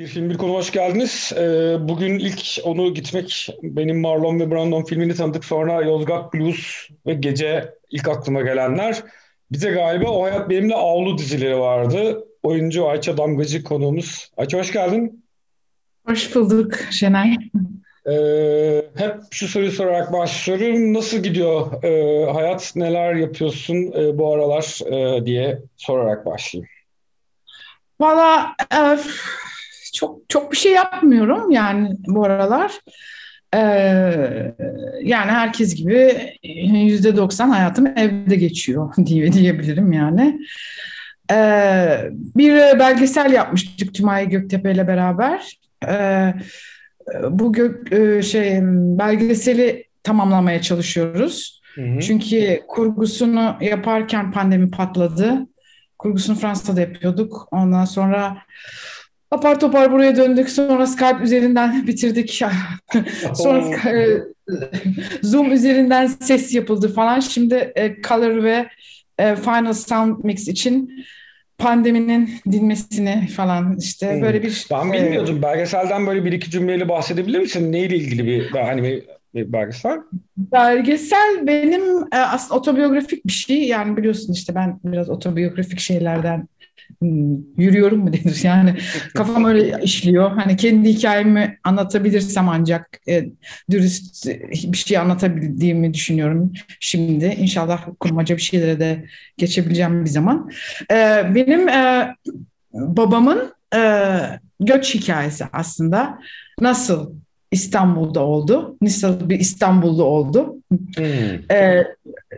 Bir film bir konu hoş geldiniz. Ee, bugün ilk onu gitmek benim Marlon ve Brandon filmini tanıdık sonra Yozgat Blues ve Gece ilk aklıma gelenler. Bize galiba O Hayat Benimle Avlu dizileri vardı. Oyuncu Ayça Damgacı konuğumuz. Ayça hoş geldin. Hoş bulduk Şenay. Ee, hep şu soruyu sorarak başlıyorum. Nasıl gidiyor ee, hayat, neler yapıyorsun e, bu aralar e, diye sorarak başlayayım. Valla e, çok çok bir şey yapmıyorum yani bu aralar. Ee, yani herkes gibi yüzde doksan hayatım evde geçiyor diye diyebilirim yani. Ee, bir belgesel yapmıştık Tümay Göktepe ile beraber. Ee, bu gök, e, şey belgeseli tamamlamaya çalışıyoruz. Hı hı. Çünkü kurgusunu yaparken pandemi patladı. Kurgusunu Fransa'da yapıyorduk. Ondan sonra apar topar buraya döndük. Sonra Skype üzerinden bitirdik. sonra e, Zoom üzerinden ses yapıldı falan. Şimdi e, Color ve Final Sound Mix için pandeminin dinmesini falan işte hmm. böyle bir... Ben bilmiyordum. E, Belgeselden böyle bir iki cümleyle bahsedebilir misin? Neyle ilgili bir hani bir, bir belgesel? Belgesel benim e, aslında otobiyografik bir şey. Yani biliyorsun işte ben biraz otobiyografik şeylerden yürüyorum mu denir yani kafam öyle işliyor. Hani kendi hikayemi anlatabilirsem ancak e, dürüst bir şey anlatabildiğimi düşünüyorum şimdi. İnşallah kurmaca bir şeylere de geçebileceğim bir zaman. E, benim e, babamın e, göç hikayesi aslında nasıl İstanbul'da oldu. Nasıl bir İstanbul'da oldu. Hmm. Ee,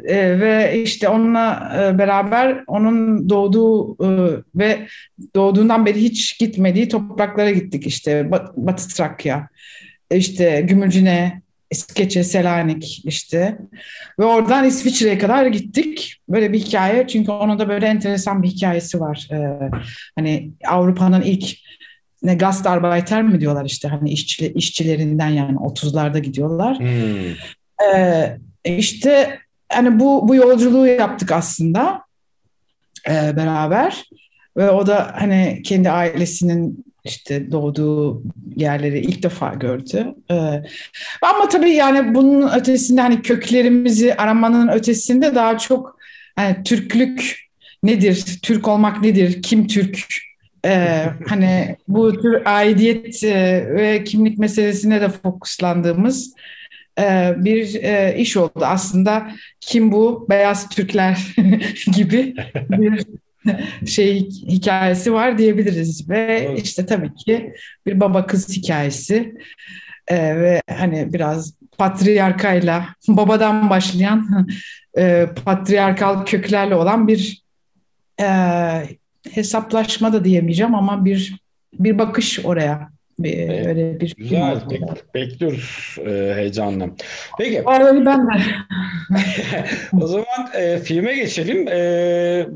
e, ve işte onunla e, beraber onun doğduğu e, ve doğduğundan beri hiç gitmediği topraklara gittik. İşte Bat Batı Trakya, işte Gümülcine, İskeçe, Selanik işte. Ve oradan İsviçre'ye kadar gittik. Böyle bir hikaye. Çünkü onun da böyle enteresan bir hikayesi var. Ee, hani Avrupa'nın ilk ne Gastarbeiter mi diyorlar işte hani işçi, işçilerinden yani 30'larda gidiyorlar. Hmm. Ee, işte hani bu bu yolculuğu yaptık aslında e, beraber ve o da hani kendi ailesinin işte doğduğu yerleri ilk defa gördü. Ee, ama tabii yani bunun ötesinde hani köklerimizi aramanın ötesinde daha çok hani Türklük nedir, Türk olmak nedir, kim Türk ee, hani bu tür aidiyet e, ve kimlik meselesine de fokuslandığımız e, bir e, iş oldu. Aslında kim bu beyaz Türkler gibi bir şey hikayesi var diyebiliriz ve evet. işte tabii ki bir baba kız hikayesi e, ve hani biraz patriarkayla babadan başlayan e, patriarkal köklerle olan bir e, hesaplaşma da diyemeyeceğim ama bir bir bakış oraya. Bir, öyle bir Güzel. Bek- bekliyoruz e, heyecanla. Peki. Arada ben de. o zaman e, filme geçelim. E,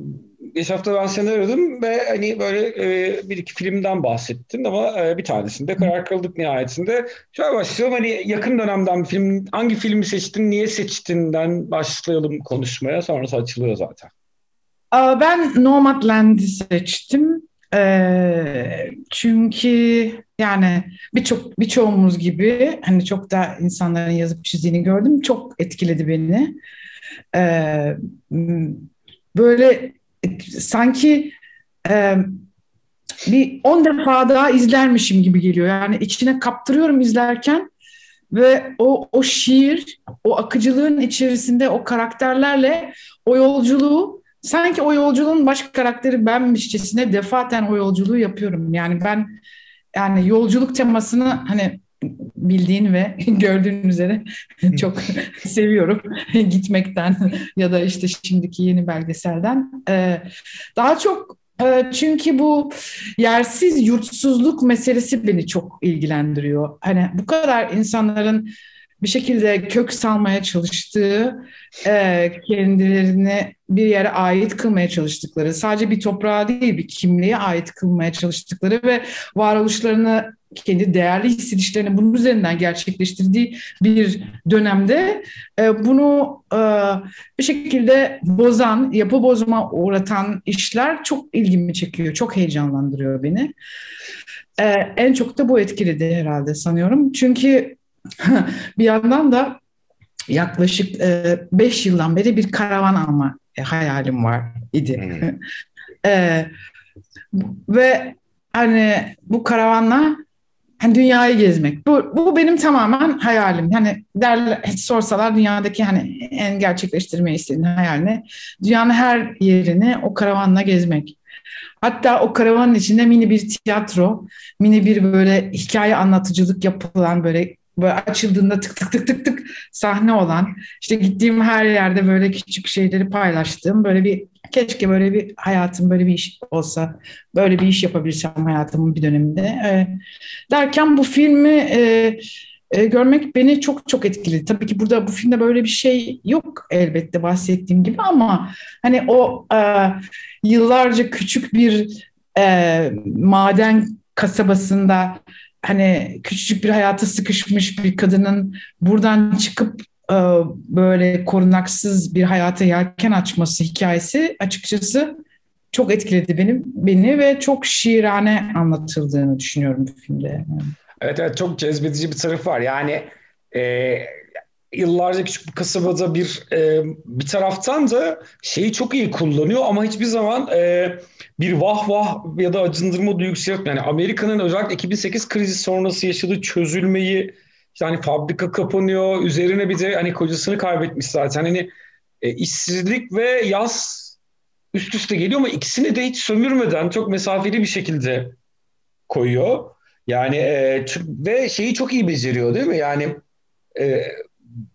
Geç hafta ben seni aradım ve hani böyle e, bir iki filmden bahsettin ama e, bir tanesinde karar kıldık nihayetinde. Şöyle başlayalım hani yakın dönemden bir film hangi filmi seçtin, niye seçtinden başlayalım konuşmaya sonrası açılıyor zaten. Ben Nomadland'i seçtim. Ee, çünkü yani birçok birçoğumuz gibi hani çok da insanların yazıp çizdiğini gördüm. Çok etkiledi beni. Ee, böyle sanki e, bir on defa daha izlermişim gibi geliyor. Yani içine kaptırıyorum izlerken ve o o şiir, o akıcılığın içerisinde o karakterlerle o yolculuğu sanki o yolculuğun baş karakteri benmişçesine defaten o yolculuğu yapıyorum. Yani ben yani yolculuk temasını hani bildiğin ve gördüğün üzere çok seviyorum gitmekten ya da işte şimdiki yeni belgeselden. Ee, daha çok e, çünkü bu yersiz yurtsuzluk meselesi beni çok ilgilendiriyor. Hani bu kadar insanların bir şekilde kök salmaya çalıştığı, e, kendilerini bir yere ait kılmaya çalıştıkları, sadece bir toprağa değil bir kimliğe ait kılmaya çalıştıkları ve varoluşlarını kendi değerli hissedişlerini bunun üzerinden gerçekleştirdiği bir dönemde e, bunu e, bir şekilde bozan, yapı bozma uğratan işler çok ilgimi çekiyor, çok heyecanlandırıyor beni. E, en çok da bu etkiledi herhalde sanıyorum. Çünkü bir yandan da yaklaşık 5 e, yıldan beri bir karavan alma e, hayalim var idi. Hmm. e, ve hani bu karavanla hani dünyayı gezmek. Bu, bu benim tamamen hayalim. Yani derler, sorsalar dünyadaki hani en gerçekleştirmeyi istediğin hayalini dünyanın her yerini o karavanla gezmek. Hatta o karavanın içinde mini bir tiyatro, mini bir böyle hikaye anlatıcılık yapılan böyle böyle açıldığında tık tık tık tık tık sahne olan işte gittiğim her yerde böyle küçük şeyleri paylaştığım böyle bir keşke böyle bir hayatım böyle bir iş olsa böyle bir iş yapabilsem hayatımın bir döneminde e, derken bu filmi e, e, görmek beni çok çok etkiledi. Tabii ki burada bu filmde böyle bir şey yok elbette bahsettiğim gibi ama hani o e, yıllarca küçük bir e, maden kasabasında hani küçücük bir hayata sıkışmış bir kadının buradan çıkıp e, böyle korunaksız bir hayata yelken açması hikayesi açıkçası çok etkiledi benim beni ve çok şiirane anlatıldığını düşünüyorum bu filmde. Evet evet çok cezbedici bir taraf var. Yani e, yıllarca küçük bir kasabada bir e, bir taraftan da şeyi çok iyi kullanıyor ama hiçbir zaman e, bir vah vah ya da acındırma duygusu yok. Yani Amerika'nın özellikle 2008 krizi sonrası yaşadığı çözülmeyi yani fabrika kapanıyor. Üzerine bir de hani kocasını kaybetmiş zaten. Hani e, işsizlik ve yaz üst üste geliyor ama ikisini de hiç sömürmeden çok mesafeli bir şekilde koyuyor. Yani e, ve şeyi çok iyi beceriyor değil mi? Yani e,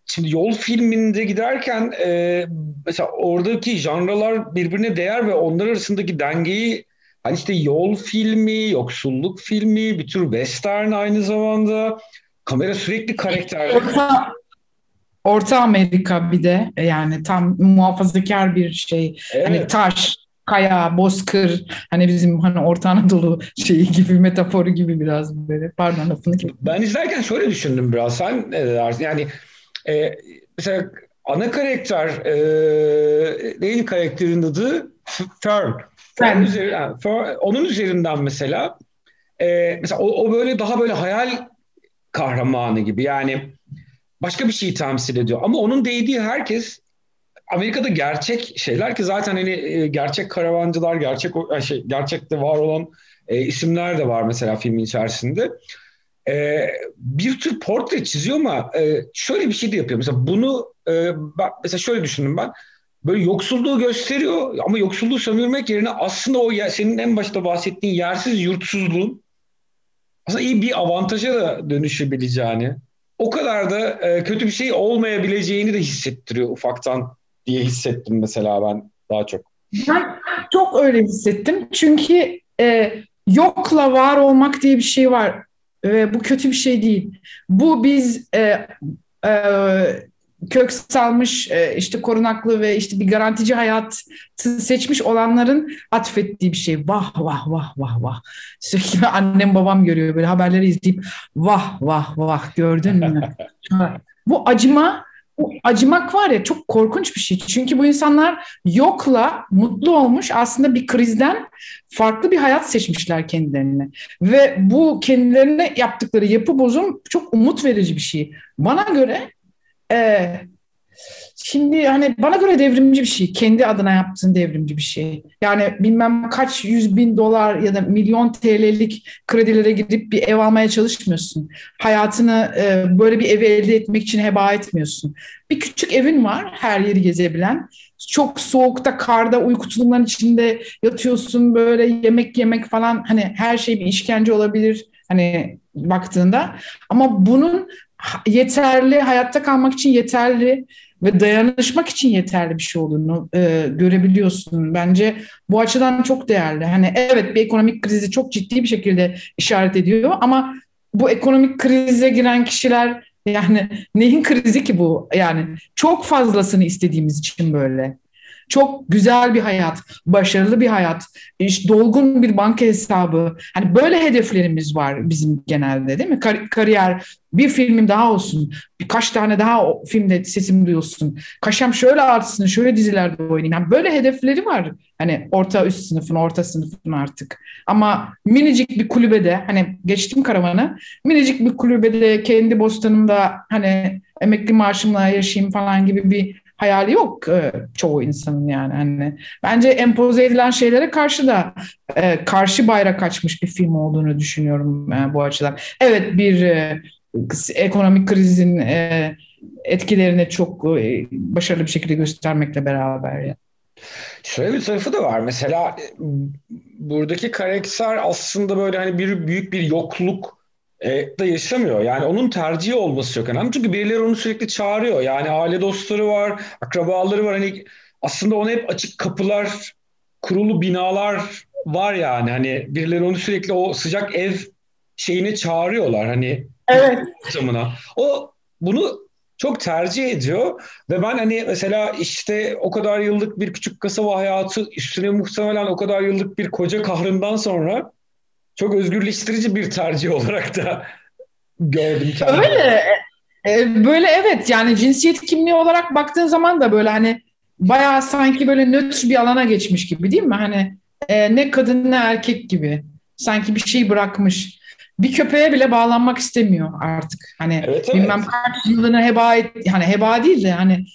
şimdi yol filminde giderken e, mesela oradaki janralar birbirine değer ve onlar arasındaki dengeyi hani işte yol filmi, yoksulluk filmi, bir tür western aynı zamanda. Kamera sürekli karakter. Orta, Orta Amerika bir de yani tam muhafazakar bir şey. Hani evet. Hani taş, kaya, bozkır hani bizim hani Orta Anadolu şeyi gibi metaforu gibi biraz böyle. Pardon lafını. Ben izlerken şöyle düşündüm biraz. Sen ne dersin? Yani e, mesela ana karakter e, neyin karakterin adı? Fern. Fern üzerinden, Fern, onun üzerinden mesela e, mesela o, o böyle daha böyle hayal kahramanı gibi yani başka bir şeyi temsil ediyor. Ama onun değdiği herkes Amerika'da gerçek şeyler ki zaten hani e, gerçek karavancılar, gerçek şey gerçekte var olan e, isimler de var mesela filmin içerisinde. E, bir tür portre çiziyor ama e, şöyle bir şey de yapıyor. Mesela bunu e, bak mesela şöyle düşündüm ben. Böyle yoksulluğu gösteriyor ama yoksulluğu sömürmek yerine aslında o senin en başta bahsettiğin yersiz yurtsuzluğun aslında iyi bir avantaja da dönüşebileceğini, o kadar da e, kötü bir şey olmayabileceğini de hissettiriyor ufaktan diye hissettim mesela ben daha çok. Ben çok öyle hissettim. Çünkü e, yokla var olmak diye bir şey var. Ve bu kötü bir şey değil. Bu biz e, e, kök salmış e, işte korunaklı ve işte bir garantici hayat seçmiş olanların atfettiği bir şey. Vah vah vah vah vah. Sürekli annem babam görüyor böyle haberleri izleyip vah vah vah gördün mü? Bu acıma acımak var ya çok korkunç bir şey. Çünkü bu insanlar yokla mutlu olmuş aslında bir krizden farklı bir hayat seçmişler kendilerine. Ve bu kendilerine yaptıkları yapı bozum çok umut verici bir şey. Bana göre e, Şimdi hani bana göre devrimci bir şey. Kendi adına yaptığın devrimci bir şey. Yani bilmem kaç yüz bin dolar ya da milyon TL'lik kredilere gidip bir ev almaya çalışmıyorsun. Hayatını e, böyle bir evi elde etmek için heba etmiyorsun. Bir küçük evin var her yeri gezebilen. Çok soğukta, karda, uyku tulumların içinde yatıyorsun böyle yemek yemek falan. Hani her şey bir işkence olabilir hani baktığında. Ama bunun yeterli, hayatta kalmak için yeterli ve dayanışmak için yeterli bir şey olduğunu e, görebiliyorsun. Bence bu açıdan çok değerli. Hani evet bir ekonomik krizi çok ciddi bir şekilde işaret ediyor ama bu ekonomik krize giren kişiler Yani neyin krizi ki bu? Yani çok fazlasını istediğimiz için böyle. Çok güzel bir hayat, başarılı bir hayat, işte dolgun bir banka hesabı. Hani böyle hedeflerimiz var bizim genelde değil mi? Kar- kariyer, bir filmim daha olsun, birkaç tane daha filmde sesim duyulsun. Kaşem şöyle artsın, şöyle dizilerde oynayayım. Yani böyle hedefleri var. Hani orta üst sınıfın, orta sınıfın artık. Ama minicik bir kulübede, hani geçtim karavanı, minicik bir kulübede kendi bostanımda hani emekli maaşımla yaşayayım falan gibi bir hayali yok e, çoğu insanın yani. Hani bence empoze edilen şeylere karşı da e, karşı bayrak açmış bir film olduğunu düşünüyorum e, bu açıdan. Evet bir ekonomik krizin e, etkilerini çok başarılı bir şekilde göstermekle beraber. Yani. Şöyle bir tarafı da var. Mesela buradaki karakter aslında böyle hani bir büyük bir yokluk e, da yaşamıyor. Yani onun tercihi olması çok önemli. Çünkü birileri onu sürekli çağırıyor. Yani aile dostları var, akrabaları var. Hani aslında ona hep açık kapılar, kurulu binalar var yani. Hani birileri onu sürekli o sıcak ev şeyine çağırıyorlar. Hani evet. ortamına. O bunu çok tercih ediyor ve ben hani mesela işte o kadar yıllık bir küçük kasaba hayatı üstüne muhtemelen o kadar yıllık bir koca kahrından sonra çok özgürleştirici bir tercih olarak da gördüm kendimi. Öyle. E, böyle evet yani cinsiyet kimliği olarak baktığın zaman da böyle hani bayağı sanki böyle nötr bir alana geçmiş gibi değil mi? Hani e, ne kadın ne erkek gibi. Sanki bir şey bırakmış. Bir köpeğe bile bağlanmak istemiyor artık. Hani evet, evet. bilmem kaç yılını heba et, hani heba değil de hani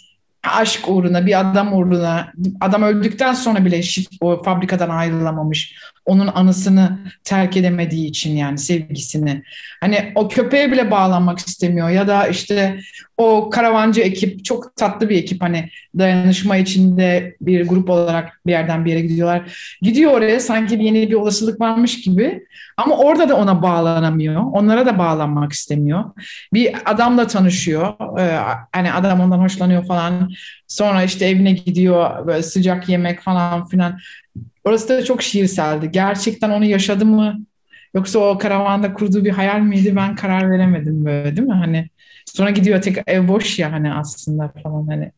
aşk uğruna, bir adam uğruna, adam öldükten sonra bile o fabrikadan ayrılamamış. Onun anısını terk edemediği için yani sevgisini. Hani o köpeğe bile bağlanmak istemiyor ya da işte o karavancı ekip çok tatlı bir ekip hani dayanışma içinde bir grup olarak bir yerden bir yere gidiyorlar. Gidiyor oraya sanki yeni bir olasılık varmış gibi ama orada da ona bağlanamıyor. Onlara da bağlanmak istemiyor. Bir adamla tanışıyor. Ee, hani adam ondan hoşlanıyor falan. Sonra işte evine gidiyor böyle sıcak yemek falan filan. Orası da çok şiirseldi. Gerçekten onu yaşadı mı? Yoksa o karavanda kurduğu bir hayal miydi? Ben karar veremedim böyle değil mi? Hani sonra gidiyor tek ev boş ya hani aslında falan hani.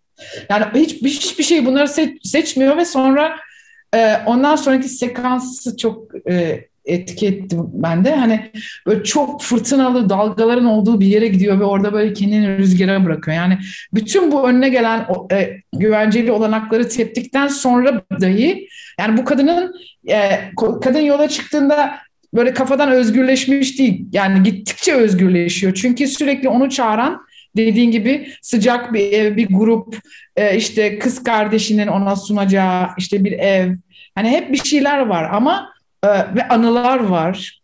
Yani hiç hiçbir şey bunları seç, seçmiyor ve sonra e, ondan sonraki sekansı çok e, etki etti bende. Hani böyle çok fırtınalı dalgaların olduğu bir yere gidiyor ve orada böyle kendini rüzgara bırakıyor. Yani bütün bu önüne gelen e, güvenceli olanakları teptikten sonra dahi yani bu kadının e, kadın yola çıktığında böyle kafadan özgürleşmiş değil. Yani gittikçe özgürleşiyor. Çünkü sürekli onu çağıran dediğin gibi sıcak bir bir grup e, işte kız kardeşinin ona sunacağı işte bir ev hani hep bir şeyler var ama e, ve anılar var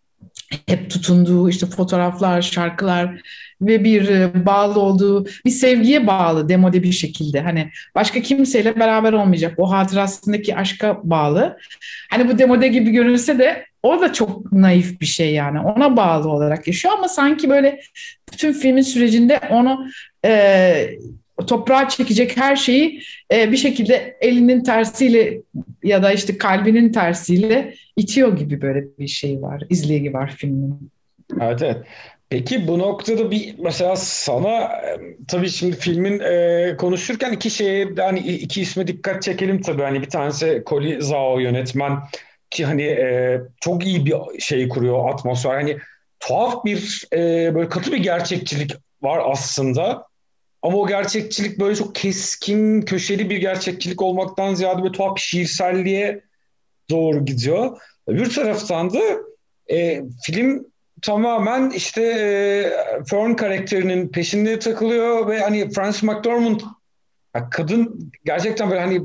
hep tutunduğu işte fotoğraflar şarkılar ve bir e, bağlı olduğu bir sevgiye bağlı demode bir şekilde hani başka kimseyle beraber olmayacak o hatırasındaki aşka bağlı hani bu demode gibi görünse de o da çok naif bir şey yani ona bağlı olarak yaşıyor ama sanki böyle bütün filmin sürecinde onu e, toprağa çekecek her şeyi e, bir şekilde elinin tersiyle ya da işte kalbinin tersiyle itiyor gibi böyle bir şey var, izleyici var filmin. Evet, evet. Peki bu noktada bir mesela sana tabii şimdi filmin e, konuşurken iki şeye hani iki isme dikkat çekelim tabii. Hani bir tanesi Koli Zhao yönetmen ki hani e, çok iyi bir şey kuruyor atmosfer. Hani tuhaf bir e, böyle katı bir gerçekçilik var aslında. Ama o gerçekçilik böyle çok keskin köşeli bir gerçekçilik olmaktan ziyade böyle tuhaf bir şiirselliğe doğru gidiyor. Öbür taraftan da e, film tamamen işte e, Fern karakterinin peşinde takılıyor ve hani Frances McDormand kadın gerçekten böyle hani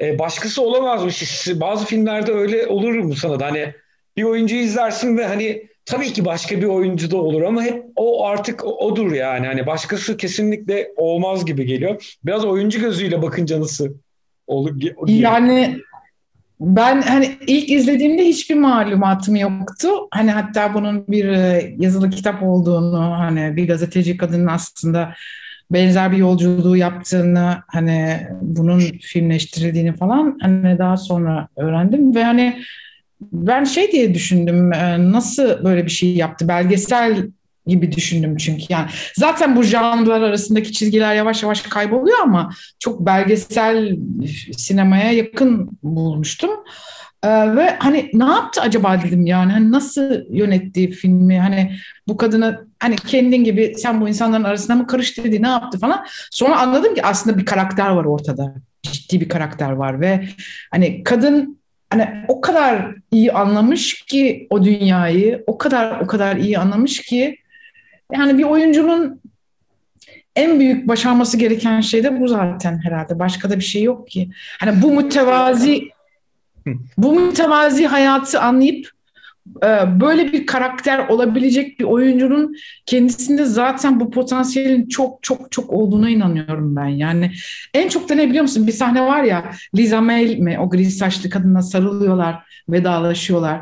e, başkası olamazmış. Bazı filmlerde öyle olur mu sana da hani bir oyuncuyu izlersin ve hani tabii ki başka bir oyuncu da olur ama hep o artık odur yani. Hani başkası kesinlikle olmaz gibi geliyor. Biraz oyuncu gözüyle bakınca nasıl olur? Yani ben hani ilk izlediğimde hiçbir malumatım yoktu. Hani hatta bunun bir e, yazılı kitap olduğunu, hani bir gazeteci kadının aslında benzer bir yolculuğu yaptığını, hani bunun filmleştirildiğini falan hani daha sonra öğrendim ve hani ben şey diye düşündüm, e, nasıl böyle bir şey yaptı? Belgesel gibi düşündüm çünkü yani zaten bu janrlar arasındaki çizgiler yavaş yavaş kayboluyor ama çok belgesel sinemaya yakın bulmuştum. Ee, ve hani ne yaptı acaba dedim yani hani nasıl yönettiği filmi hani bu kadını hani kendin gibi sen bu insanların arasında mı karıştı dedi ne yaptı falan. Sonra anladım ki aslında bir karakter var ortada. Ciddi bir karakter var ve hani kadın hani o kadar iyi anlamış ki o dünyayı o kadar o kadar iyi anlamış ki yani bir oyuncunun en büyük başarması gereken şey de bu zaten herhalde. Başka da bir şey yok ki. Hani bu mütevazi bu mütevazi hayatı anlayıp e, böyle bir karakter olabilecek bir oyuncunun kendisinde zaten bu potansiyelin çok çok çok olduğuna inanıyorum ben. Yani en çok da ne biliyor musun? Bir sahne var ya Liza May mi o gri saçlı kadına sarılıyorlar, vedalaşıyorlar.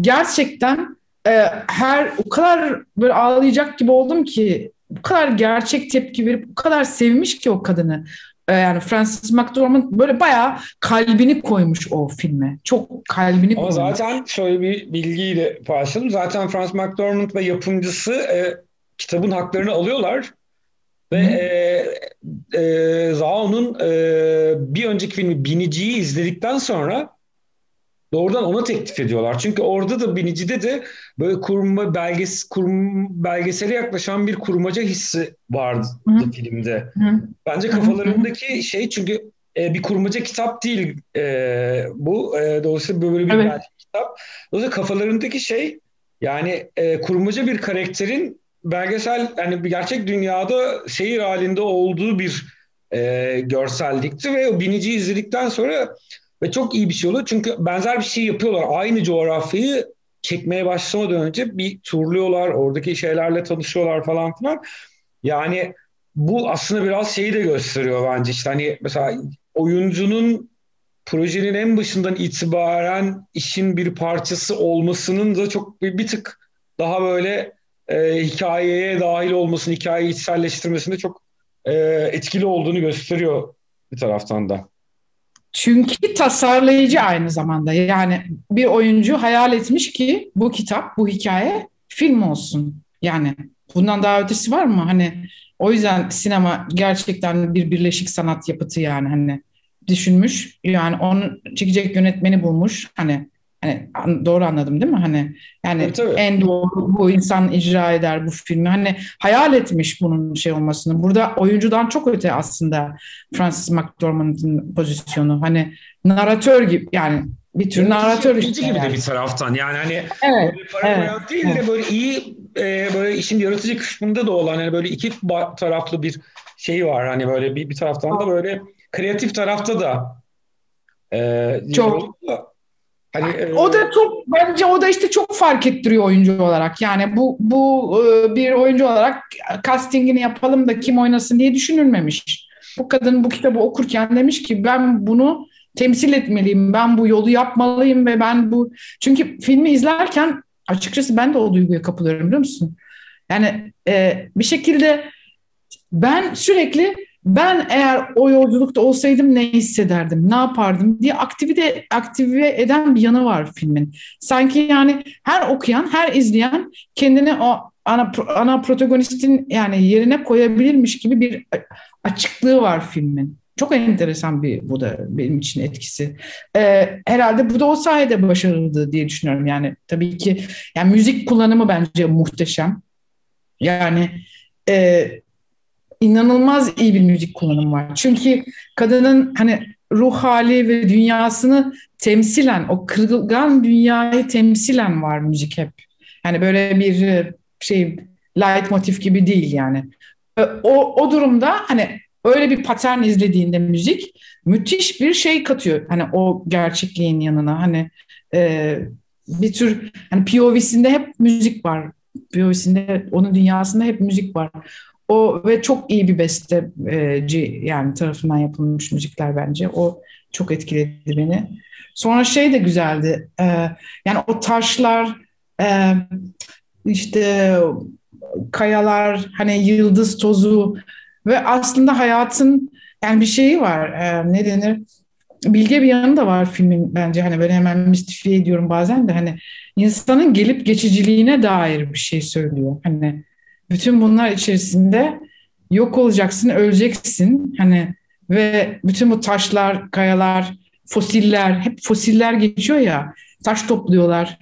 Gerçekten e, her o kadar böyle ağlayacak gibi oldum ki bu kadar gerçek tepki verip bu kadar sevmiş ki o kadını. E, yani Francis McDormand böyle bayağı kalbini koymuş o filme. Çok kalbini koymuş. zaten şöyle bir bilgiyle paylaşalım. Zaten Francis McDormand ve yapımcısı e, kitabın haklarını alıyorlar. Ve e, e, Zao'nun e, bir önceki filmi Binici'yi izledikten sonra doğrudan ona teklif ediyorlar. Çünkü orada da Binici'de de böyle kurma belges kurum, belgesele yaklaşan bir kurmaca hissi vardı Hı. filmde. Hı. Bence kafalarındaki şey çünkü e, bir kurmaca kitap değil e, bu. E, dolayısıyla böyle bir Evet. kitap. Dolayısıyla kafalarındaki şey yani e, kurmaca bir karakterin belgesel yani gerçek dünyada şehir halinde olduğu bir e, görsellikti ve o Binici izledikten sonra ve çok iyi bir şey oluyor. Çünkü benzer bir şey yapıyorlar. Aynı coğrafyayı çekmeye başlamadan önce bir turluyorlar. Oradaki şeylerle tanışıyorlar falan filan. Yani bu aslında biraz şeyi de gösteriyor bence. İşte hani mesela oyuncunun projenin en başından itibaren işin bir parçası olmasının da çok bir, bir tık daha böyle e, hikayeye dahil olmasını, hikayeyi içselleştirmesinde çok e, etkili olduğunu gösteriyor bir taraftan da. Çünkü tasarlayıcı aynı zamanda. Yani bir oyuncu hayal etmiş ki bu kitap, bu hikaye film olsun. Yani bundan daha ötesi var mı? Hani o yüzden sinema gerçekten bir birleşik sanat yapıtı yani hani düşünmüş. Yani onu çekecek yönetmeni bulmuş. Hani hani an- doğru anladım değil mi? Hani yani Tabii, tabii. en doğru bu insan icra eder bu filmi. Hani hayal etmiş bunun şey olmasını. Burada oyuncudan çok öte aslında Francis McDormand'ın pozisyonu. Hani naratör gibi yani bir tür naratör Yaratıcı işte gibi yani. de bir taraftan yani hani Evet, böyle para evet, değil evet. de böyle iyi e, böyle işin yaratıcı kısmında da olan hani böyle iki taraflı bir şey var hani böyle bir, bir taraftan da böyle kreatif tarafta da e, Çok. Hani e, O da çok bence o da işte çok fark ettiriyor oyuncu olarak. Yani bu bu e, bir oyuncu olarak castingini yapalım da kim oynasın diye düşünülmemiş. Bu kadın bu kitabı okurken demiş ki ben bunu temsil etmeliyim. Ben bu yolu yapmalıyım ve ben bu çünkü filmi izlerken açıkçası ben de o duyguya kapılıyorum biliyor musun? Yani e, bir şekilde ben sürekli ben eğer o yolculukta olsaydım ne hissederdim, ne yapardım diye aktivite aktive eden bir yanı var filmin. Sanki yani her okuyan, her izleyen kendini o ana ana protagonistin yani yerine koyabilirmiş gibi bir açıklığı var filmin. Çok enteresan bir bu da benim için etkisi. Ee, herhalde bu da o sayede başarıldı diye düşünüyorum. Yani tabii ki yani müzik kullanımı bence muhteşem. Yani e, inanılmaz iyi bir müzik kullanımı var. Çünkü kadının hani ruh hali ve dünyasını temsilen, o kırılgan dünyayı temsilen var müzik hep. Yani böyle bir e, şey light motif gibi değil yani. E, O, o durumda hani öyle bir patern izlediğinde müzik müthiş bir şey katıyor. Hani o gerçekliğin yanına hani e, bir tür hani POV'sinde hep müzik var. POV'sinde onun dünyasında hep müzik var. O ve çok iyi bir besteci yani tarafından yapılmış müzikler bence. O çok etkiledi beni. Sonra şey de güzeldi. E, yani o taşlar e, işte kayalar hani yıldız tozu ve aslında hayatın yani bir şeyi var. E, ne denir? Bilge bir yanı da var filmin bence hani böyle hemen mistifiye ediyorum bazen de hani insanın gelip geçiciliğine dair bir şey söylüyor. Hani bütün bunlar içerisinde yok olacaksın, öleceksin. Hani ve bütün bu taşlar, kayalar, fosiller, hep fosiller geçiyor ya. Taş topluyorlar.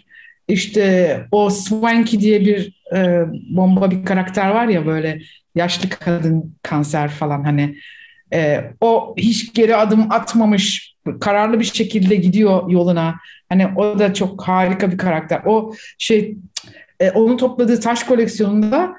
İşte o Swanky diye bir e, bomba bir karakter var ya böyle yaşlı kadın kanser falan hani e, o hiç geri adım atmamış kararlı bir şekilde gidiyor yoluna. Hani o da çok harika bir karakter. O şey e, onun topladığı taş koleksiyonunda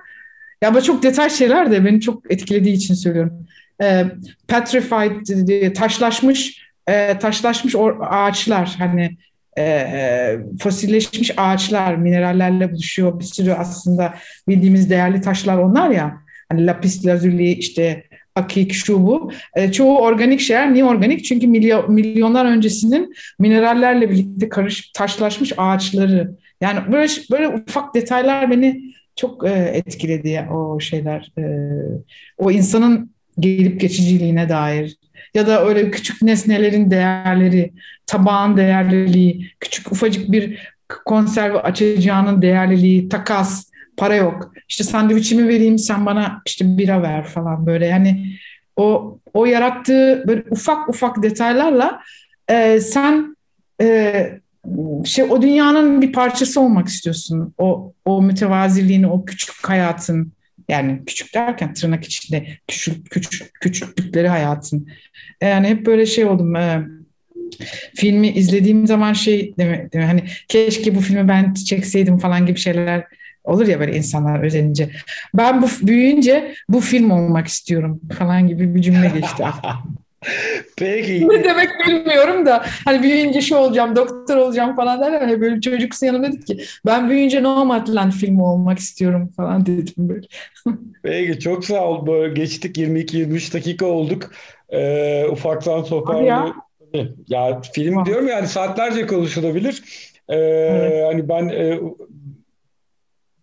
ya bu çok detay şeyler de beni çok etkilediği için söylüyorum. E, petrified taşlaşmış e, taşlaşmış ağaçlar hani e, fosilleşmiş ağaçlar minerallerle buluşuyor. Bir sürü aslında bildiğimiz değerli taşlar onlar ya. Hani lapis lazuli işte akik şu bu. E, çoğu organik şeyler. Niye organik? Çünkü milyon, milyonlar öncesinin minerallerle birlikte karış taşlaşmış ağaçları. Yani böyle böyle ufak detaylar beni çok e, etkiledi o şeyler. E, o insanın gelip geçiciliğine dair ya da öyle küçük nesnelerin değerleri, tabağın değerliliği, küçük ufacık bir konserve açacağının değerliliği, takas, para yok. İşte sandviçimi vereyim sen bana işte bira ver falan böyle yani o o yarattığı böyle ufak ufak detaylarla e, sen e, şey o dünyanın bir parçası olmak istiyorsun. O o mütevaziliğini, o küçük hayatın yani küçük derken tırnak içinde küçük, küçük küçüklükleri hayatın. Yani hep böyle şey oldum. E, filmi izlediğim zaman şey demek, demek hani keşke bu filmi ben çekseydim falan gibi şeyler olur ya böyle insanlar özenince. Ben bu büyüyünce bu film olmak istiyorum falan gibi bir cümle geçti Peki. Ne demek bilmiyorum da hani büyüyünce şu olacağım, doktor olacağım falan derler. Hani böyle çocuksun yanımda dedik ki ben büyüyünce Nomadland filmi olmak istiyorum falan dedim böyle. Peki çok sağ ol. Böyle geçtik 22-23 dakika olduk. Ee, ufaktan toparlayalım. Ya. ya film tamam. diyorum yani saatlerce konuşulabilir. Ee, evet. Hani ben e,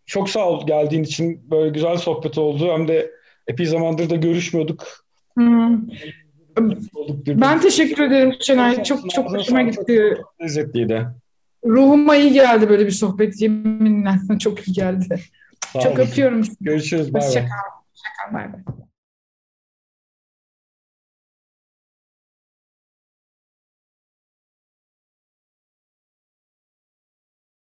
çok sağ ol geldiğin için böyle güzel sohbet oldu. Hem de epey zamandır da görüşmüyorduk. Hmm. Ben teşekkür ederim Şenay. Çok çok hoşuma gitti. Çok lezzetliydi. Ruhuma iyi geldi böyle bir sohbet. Yeminle çok iyi geldi. Sağ çok olun. öpüyorum. Görüşürüz. Bay bay. Hoşçakal. Hoşçakal. Bay bay.